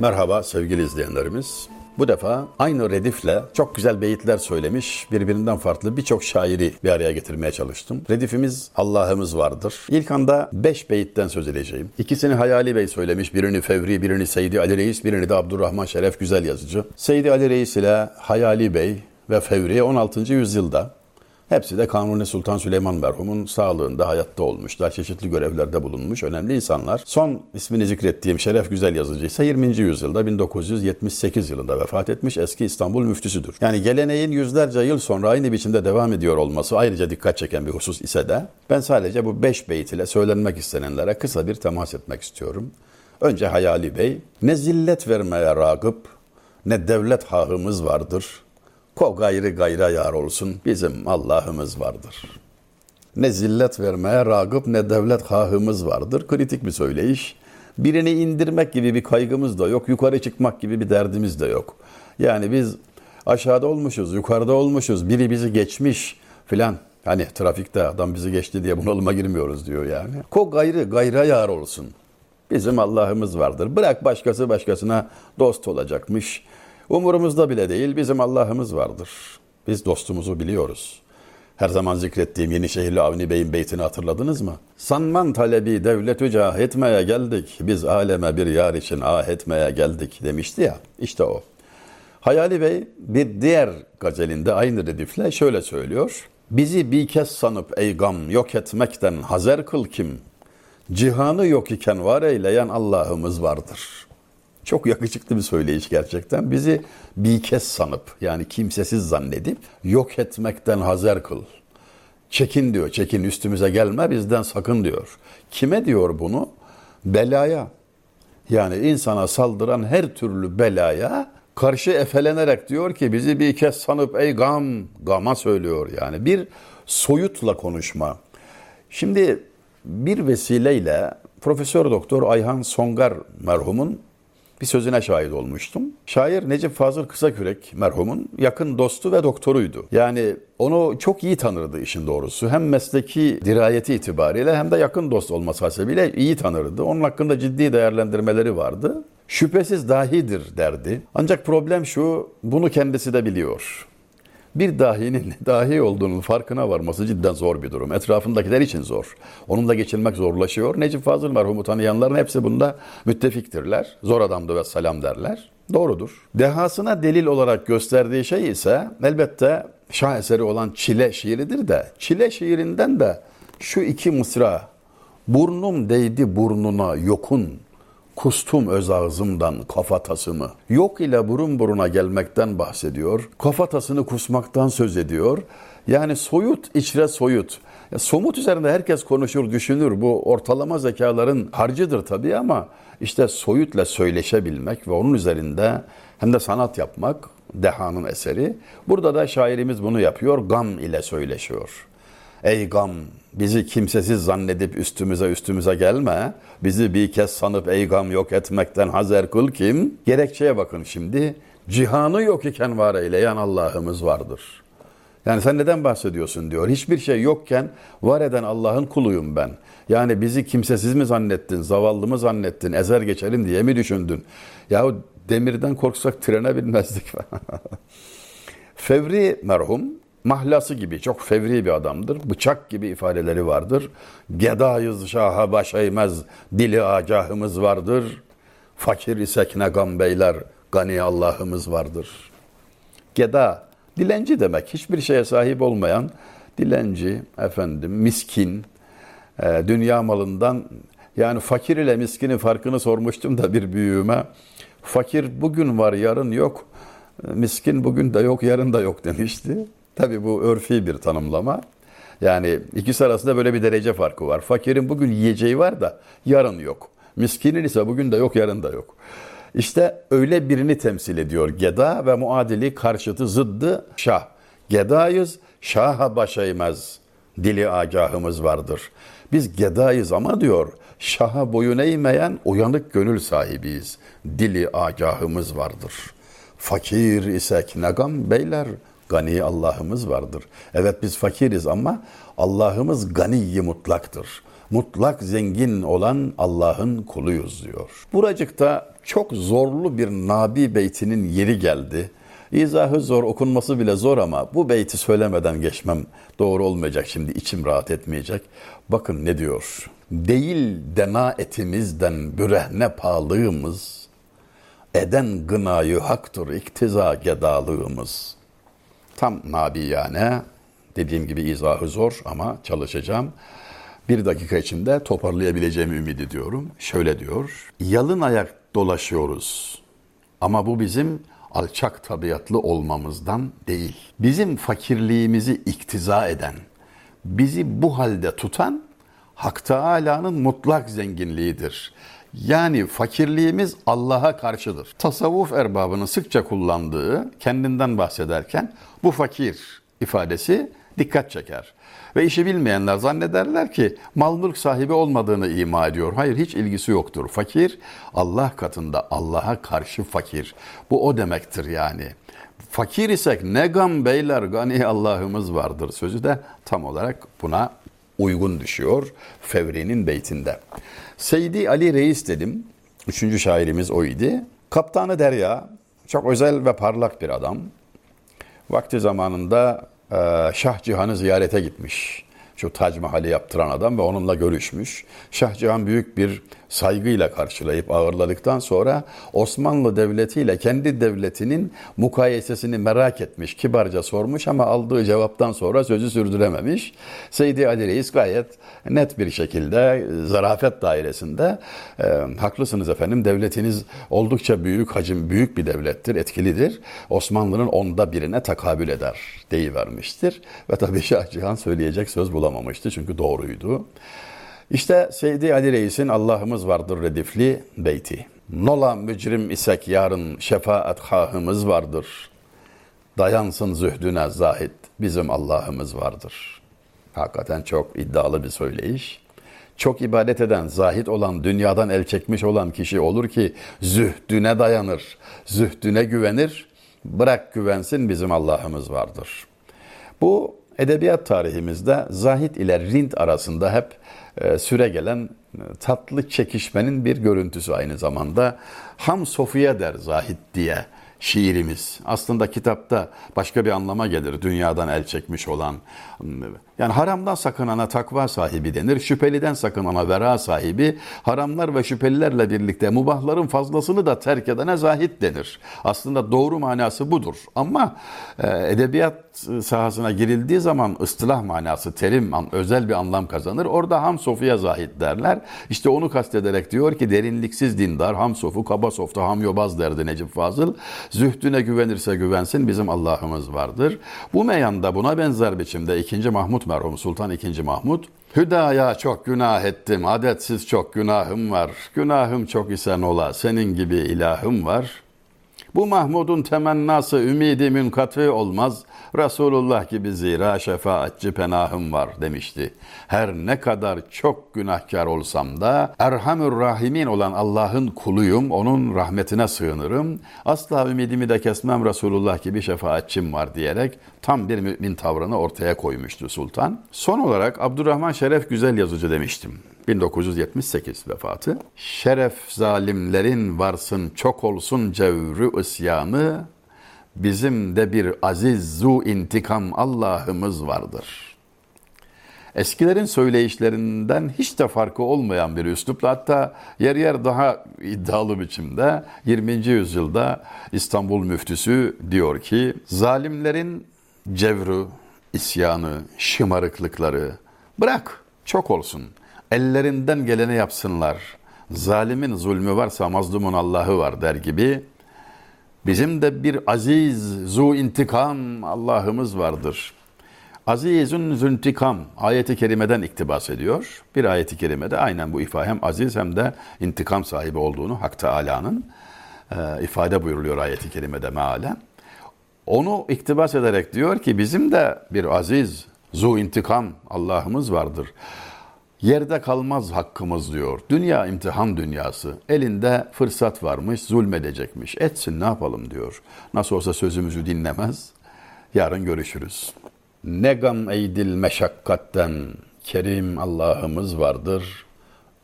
Merhaba sevgili izleyenlerimiz. Bu defa aynı redifle çok güzel beyitler söylemiş, birbirinden farklı birçok şairi bir araya getirmeye çalıştım. Redifimiz Allah'ımız vardır. İlk anda beş beyitten söz edeceğim. İkisini Hayali Bey söylemiş, birini Fevri, birini Seydi Ali Reis, birini de Abdurrahman Şeref Güzel Yazıcı. Seydi Ali Reis ile Hayali Bey ve Fevri 16. yüzyılda Hepsi de Kanuni Sultan Süleyman merhumun sağlığında hayatta olmuşlar. Çeşitli görevlerde bulunmuş önemli insanlar. Son ismini zikrettiğim Şeref Güzel yazıcı ise 20. yüzyılda 1978 yılında vefat etmiş eski İstanbul müftüsüdür. Yani geleneğin yüzlerce yıl sonra aynı biçimde devam ediyor olması ayrıca dikkat çeken bir husus ise de ben sadece bu beş beyt ile söylenmek istenenlere kısa bir temas etmek istiyorum. Önce Hayali Bey, ne zillet vermeye ragıp ne devlet hahımız vardır.'' Ko gayrı gayra yar olsun bizim Allah'ımız vardır. Ne zillet vermeye ragıp ne devlet hahımız vardır. Kritik bir söyleyiş. Birini indirmek gibi bir kaygımız da yok. Yukarı çıkmak gibi bir derdimiz de yok. Yani biz aşağıda olmuşuz, yukarıda olmuşuz. Biri bizi geçmiş filan. Hani trafikte adam bizi geçti diye bunalıma girmiyoruz diyor yani. Ko gayrı gayra yar olsun. Bizim Allah'ımız vardır. Bırak başkası başkasına dost olacakmış. Umurumuzda bile değil bizim Allah'ımız vardır. Biz dostumuzu biliyoruz. Her zaman zikrettiğim Yenişehirli Avni Bey'in beytini hatırladınız mı? Sanman talebi devletü cah etmeye geldik. Biz aleme bir yar için ah etmeye geldik demişti ya. İşte o. Hayali Bey bir diğer gazelinde aynı redifle şöyle söylüyor. Bizi bir kez sanıp ey gam yok etmekten hazer kıl kim? Cihanı yok iken var eyleyen Allah'ımız vardır.'' Çok yakışıklı bir söyleyiş gerçekten. Bizi bir kez sanıp yani kimsesiz zannedip yok etmekten hazer kıl. Çekin diyor, çekin üstümüze gelme bizden sakın diyor. Kime diyor bunu? Belaya. Yani insana saldıran her türlü belaya karşı efelenerek diyor ki bizi bir kez sanıp ey gam, gama söylüyor yani. Bir soyutla konuşma. Şimdi bir vesileyle Profesör Doktor Ayhan Songar merhumun bir sözüne şahit olmuştum. Şair Necip Fazıl Kısakürek merhumun yakın dostu ve doktoruydu. Yani onu çok iyi tanırdı işin doğrusu. Hem mesleki dirayeti itibariyle hem de yakın dost olması hasebiyle iyi tanırdı. Onun hakkında ciddi değerlendirmeleri vardı. Şüphesiz dahidir derdi. Ancak problem şu, bunu kendisi de biliyor bir dahinin dahi olduğunun farkına varması cidden zor bir durum. Etrafındakiler için zor. Onunla geçilmek zorlaşıyor. Necip Fazıl merhumu tanıyanların hepsi bunda müttefiktirler. Zor adamdı ve selam derler. Doğrudur. Dehasına delil olarak gösterdiği şey ise elbette şah eseri olan Çile şiiridir de Çile şiirinden de şu iki mısra Burnum değdi burnuna yokun kustum öz ağzımdan kafatasımı. Yok ile burun buruna gelmekten bahsediyor. Kafatasını kusmaktan söz ediyor. Yani soyut içre soyut. Ya somut üzerinde herkes konuşur, düşünür. Bu ortalama zekaların harcıdır tabii ama işte soyutla söyleşebilmek ve onun üzerinde hem de sanat yapmak dehanın eseri. Burada da şairimiz bunu yapıyor, gam ile söyleşiyor. Ey gam bizi kimsesiz zannedip üstümüze üstümüze gelme. Bizi bir kez sanıp ey gam yok etmekten hazer kıl kim? Gerekçeye bakın şimdi. Cihanı yok iken var eyleyen Allah'ımız vardır. Yani sen neden bahsediyorsun diyor. Hiçbir şey yokken var eden Allah'ın kuluyum ben. Yani bizi kimsesiz mi zannettin, zavallı mı zannettin, ezer geçelim diye mi düşündün? Yahu demirden korksak trene binmezdik. Fevri merhum mahlası gibi çok fevri bir adamdır. Bıçak gibi ifadeleri vardır. Gedayız şaha baş eğmez, dili agahımız vardır. Fakir isek ne gam beyler, gani Allah'ımız vardır. Geda, dilenci demek. Hiçbir şeye sahip olmayan dilenci, efendim, miskin, e, dünya malından yani fakir ile miskinin farkını sormuştum da bir büyüğüme. Fakir bugün var, yarın yok. Miskin bugün de yok, yarın da yok demişti. Tabii bu örfi bir tanımlama. Yani ikisi arasında böyle bir derece farkı var. Fakirin bugün yiyeceği var da yarın yok. Miskinin ise bugün de yok, yarın da yok. İşte öyle birini temsil ediyor Geda ve muadili karşıtı zıddı Şah. Gedayız, Şah'a baş. Dili agahımız vardır. Biz gedayız ama diyor, Şah'a boyun eğmeyen uyanık gönül sahibiyiz. Dili agahımız vardır. Fakir isek negam beyler, Gani Allah'ımız vardır. Evet biz fakiriz ama Allah'ımız ganiyi mutlaktır. mutlak zengin olan Allah'ın kuluyuz diyor. Buracıkta çok zorlu bir Nabi beytinin yeri geldi. İzahı zor, okunması bile zor ama bu beyti söylemeden geçmem doğru olmayacak şimdi, içim rahat etmeyecek. Bakın ne diyor? Değil dena etimizden bürehne pahalığımız, eden gınayı haktır iktiza gedalığımız. Tam nabi yani, dediğim gibi izahı zor ama çalışacağım. Bir dakika içinde toparlayabileceğimi ümit ediyorum. Şöyle diyor, yalın ayak dolaşıyoruz ama bu bizim alçak tabiatlı olmamızdan değil. Bizim fakirliğimizi iktiza eden, bizi bu halde tutan Hak Teala'nın mutlak zenginliğidir. Yani fakirliğimiz Allah'a karşıdır. Tasavvuf erbabının sıkça kullandığı kendinden bahsederken bu fakir ifadesi dikkat çeker. Ve işi bilmeyenler zannederler ki mal mülk sahibi olmadığını ima ediyor. Hayır hiç ilgisi yoktur. Fakir Allah katında Allah'a karşı fakir. Bu o demektir yani. Fakir isek ne gam beyler gani Allah'ımız vardır sözü de tam olarak buna uygun düşüyor Fevri'nin beytinde. Seydi Ali Reis dedim. Üçüncü şairimiz oydu. Kaptanı Derya çok özel ve parlak bir adam. Vakti zamanında e, Şah Cihan'ı ziyarete gitmiş. Şu Tac Mahal'i yaptıran adam ve onunla görüşmüş. Şah Cihan büyük bir saygıyla karşılayıp ağırladıktan sonra Osmanlı Devleti ile kendi devletinin mukayesesini merak etmiş, kibarca sormuş ama aldığı cevaptan sonra sözü sürdürememiş. Seydi Ali Reis gayet net bir şekilde zarafet dairesinde e, haklısınız efendim devletiniz oldukça büyük hacim, büyük bir devlettir, etkilidir. Osmanlı'nın onda birine takabül eder deyivermiştir. Ve tabii Şah Cihan söyleyecek söz bulamamıştı çünkü doğruydu. İşte Seydi Ali Reis'in Allah'ımız vardır redifli beyti. Nola mücrim isek yarın şefaat hahımız vardır. Dayansın zühdüne zahid bizim Allah'ımız vardır. Hakikaten çok iddialı bir söyleyiş. Çok ibadet eden, zahid olan, dünyadan el çekmiş olan kişi olur ki zühdüne dayanır, zühdüne güvenir. Bırak güvensin bizim Allah'ımız vardır. Bu edebiyat tarihimizde zahid ile rind arasında hep e, süre gelen e, tatlı çekişmenin bir görüntüsü aynı zamanda. Ham Sofya der Zahid diye şiirimiz. Aslında kitapta başka bir anlama gelir. Dünyadan el çekmiş olan. Yani haramdan sakınana takva sahibi denir. Şüpheliden sakınana vera sahibi. Haramlar ve şüphelilerle birlikte mubahların fazlasını da terk edene zahid denir. Aslında doğru manası budur. Ama e, edebiyat sahasına girildiği zaman ıstılah manası, terim, özel bir anlam kazanır. Orada ham sofuya zahid derler. İşte onu kastederek diyor ki derinliksiz dindar, ham sofu, kaba softa, ham yobaz derdi Necip Fazıl. Zühdüne güvenirse güvensin bizim Allah'ımız vardır. Bu meyanda buna benzer biçimde 2. Mahmut merhum Sultan 2. Mahmut Hüdaya çok günah ettim, adetsiz çok günahım var. Günahım çok ise ola, senin gibi ilahım var. Bu Mahmud'un temennası ümidi münkatı olmaz. Resulullah gibi zira şefaatçi penahım var demişti. Her ne kadar çok günahkar olsam da Erhamür Rahimin olan Allah'ın kuluyum, onun rahmetine sığınırım. Asla ümidimi de kesmem Resulullah gibi şefaatçim var diyerek tam bir mümin tavrını ortaya koymuştu sultan. Son olarak Abdurrahman Şeref Güzel Yazıcı demiştim. 1978 vefatı. Şeref zalimlerin varsın çok olsun cevrü isyanı, bizim de bir aziz zu intikam Allah'ımız vardır. Eskilerin söyleyişlerinden hiç de farkı olmayan bir üslupla hatta yer yer daha iddialı biçimde 20. yüzyılda İstanbul müftüsü diyor ki zalimlerin cevru, isyanı, şımarıklıkları bırak çok olsun. Ellerinden geleni yapsınlar. Zalimin zulmü varsa mazlumun Allah'ı var der gibi Bizim de bir aziz, zu intikam Allah'ımız vardır. Azizun züntikam ayeti kerimeden iktibas ediyor. Bir ayeti kerimede aynen bu ifade hem aziz hem de intikam sahibi olduğunu Hak Teala'nın e, ifade buyuruluyor ayeti kerimede mealen. Onu iktibas ederek diyor ki bizim de bir aziz, zu intikam Allah'ımız vardır. Yerde kalmaz hakkımız diyor. Dünya imtihan dünyası. Elinde fırsat varmış, zulmedecekmiş. Etsin ne yapalım diyor. Nasıl olsa sözümüzü dinlemez. Yarın görüşürüz. Ne gam eydil meşakkatten Kerim Allah'ımız vardır.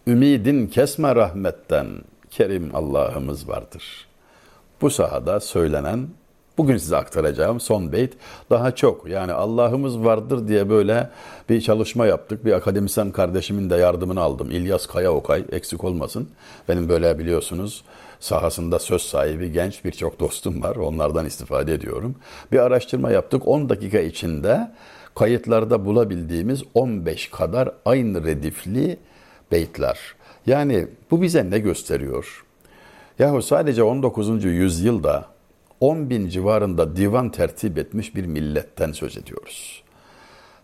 Ümidin kesme rahmetten, Kerim Allah'ımız vardır. Bu sahada söylenen, bugün size aktaracağım son beyt daha çok. Yani Allah'ımız vardır diye böyle bir çalışma yaptık. Bir akademisyen kardeşimin de yardımını aldım. İlyas Kaya Okay, eksik olmasın. Benim böyle biliyorsunuz sahasında söz sahibi genç birçok dostum var. Onlardan istifade ediyorum. Bir araştırma yaptık. 10 dakika içinde kayıtlarda bulabildiğimiz 15 kadar aynı redifli beytler. Yani bu bize ne gösteriyor? Yahu sadece 19. yüzyılda 10 bin civarında divan tertip etmiş bir milletten söz ediyoruz.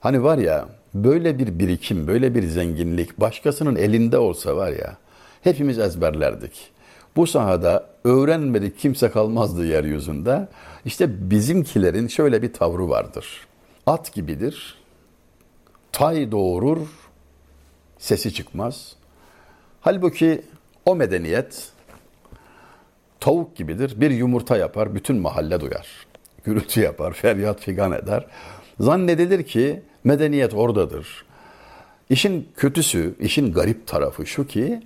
Hani var ya böyle bir birikim, böyle bir zenginlik başkasının elinde olsa var ya hepimiz ezberlerdik. Bu sahada öğrenmedik kimse kalmazdı yeryüzünde. İşte bizimkilerin şöyle bir tavrı vardır. At gibidir, tay doğurur, sesi çıkmaz. Halbuki o medeniyet tavuk gibidir. Bir yumurta yapar, bütün mahalle duyar. Gürültü yapar, feryat figan eder. Zannedilir ki medeniyet oradadır. İşin kötüsü, işin garip tarafı şu ki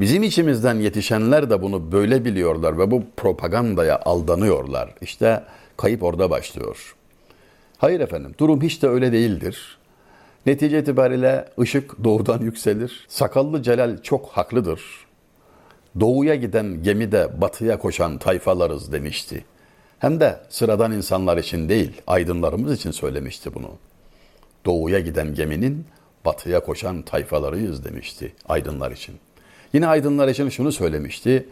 bizim içimizden yetişenler de bunu böyle biliyorlar ve bu propagandaya aldanıyorlar. İşte kayıp orada başlıyor. Hayır efendim, durum hiç de öyle değildir. Netice itibariyle ışık doğudan yükselir. Sakallı Celal çok haklıdır. Doğuya giden gemide batıya koşan tayfalarız demişti. Hem de sıradan insanlar için değil, aydınlarımız için söylemişti bunu. Doğuya giden geminin batıya koşan tayfalarıyız demişti aydınlar için. Yine aydınlar için şunu söylemişti.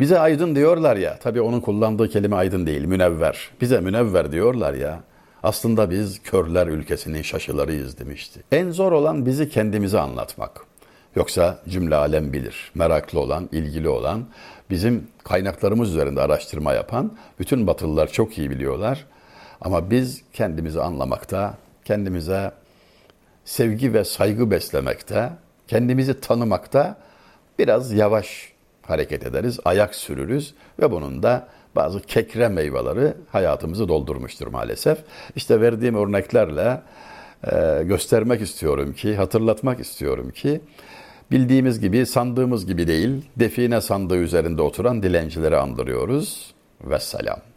Bize aydın diyorlar ya, tabii onun kullandığı kelime aydın değil, münevver. Bize münevver diyorlar ya, aslında biz körler ülkesinin şaşılarıyız demişti. En zor olan bizi kendimize anlatmak. Yoksa cümle alem bilir. Meraklı olan, ilgili olan, bizim kaynaklarımız üzerinde araştırma yapan bütün batılılar çok iyi biliyorlar. Ama biz kendimizi anlamakta, kendimize sevgi ve saygı beslemekte, kendimizi tanımakta biraz yavaş hareket ederiz, ayak sürürüz ve bunun da bazı kekre meyveleri hayatımızı doldurmuştur maalesef. İşte verdiğim örneklerle e, göstermek istiyorum ki, hatırlatmak istiyorum ki bildiğimiz gibi, sandığımız gibi değil, define sandığı üzerinde oturan dilencileri andırıyoruz. Vesselam.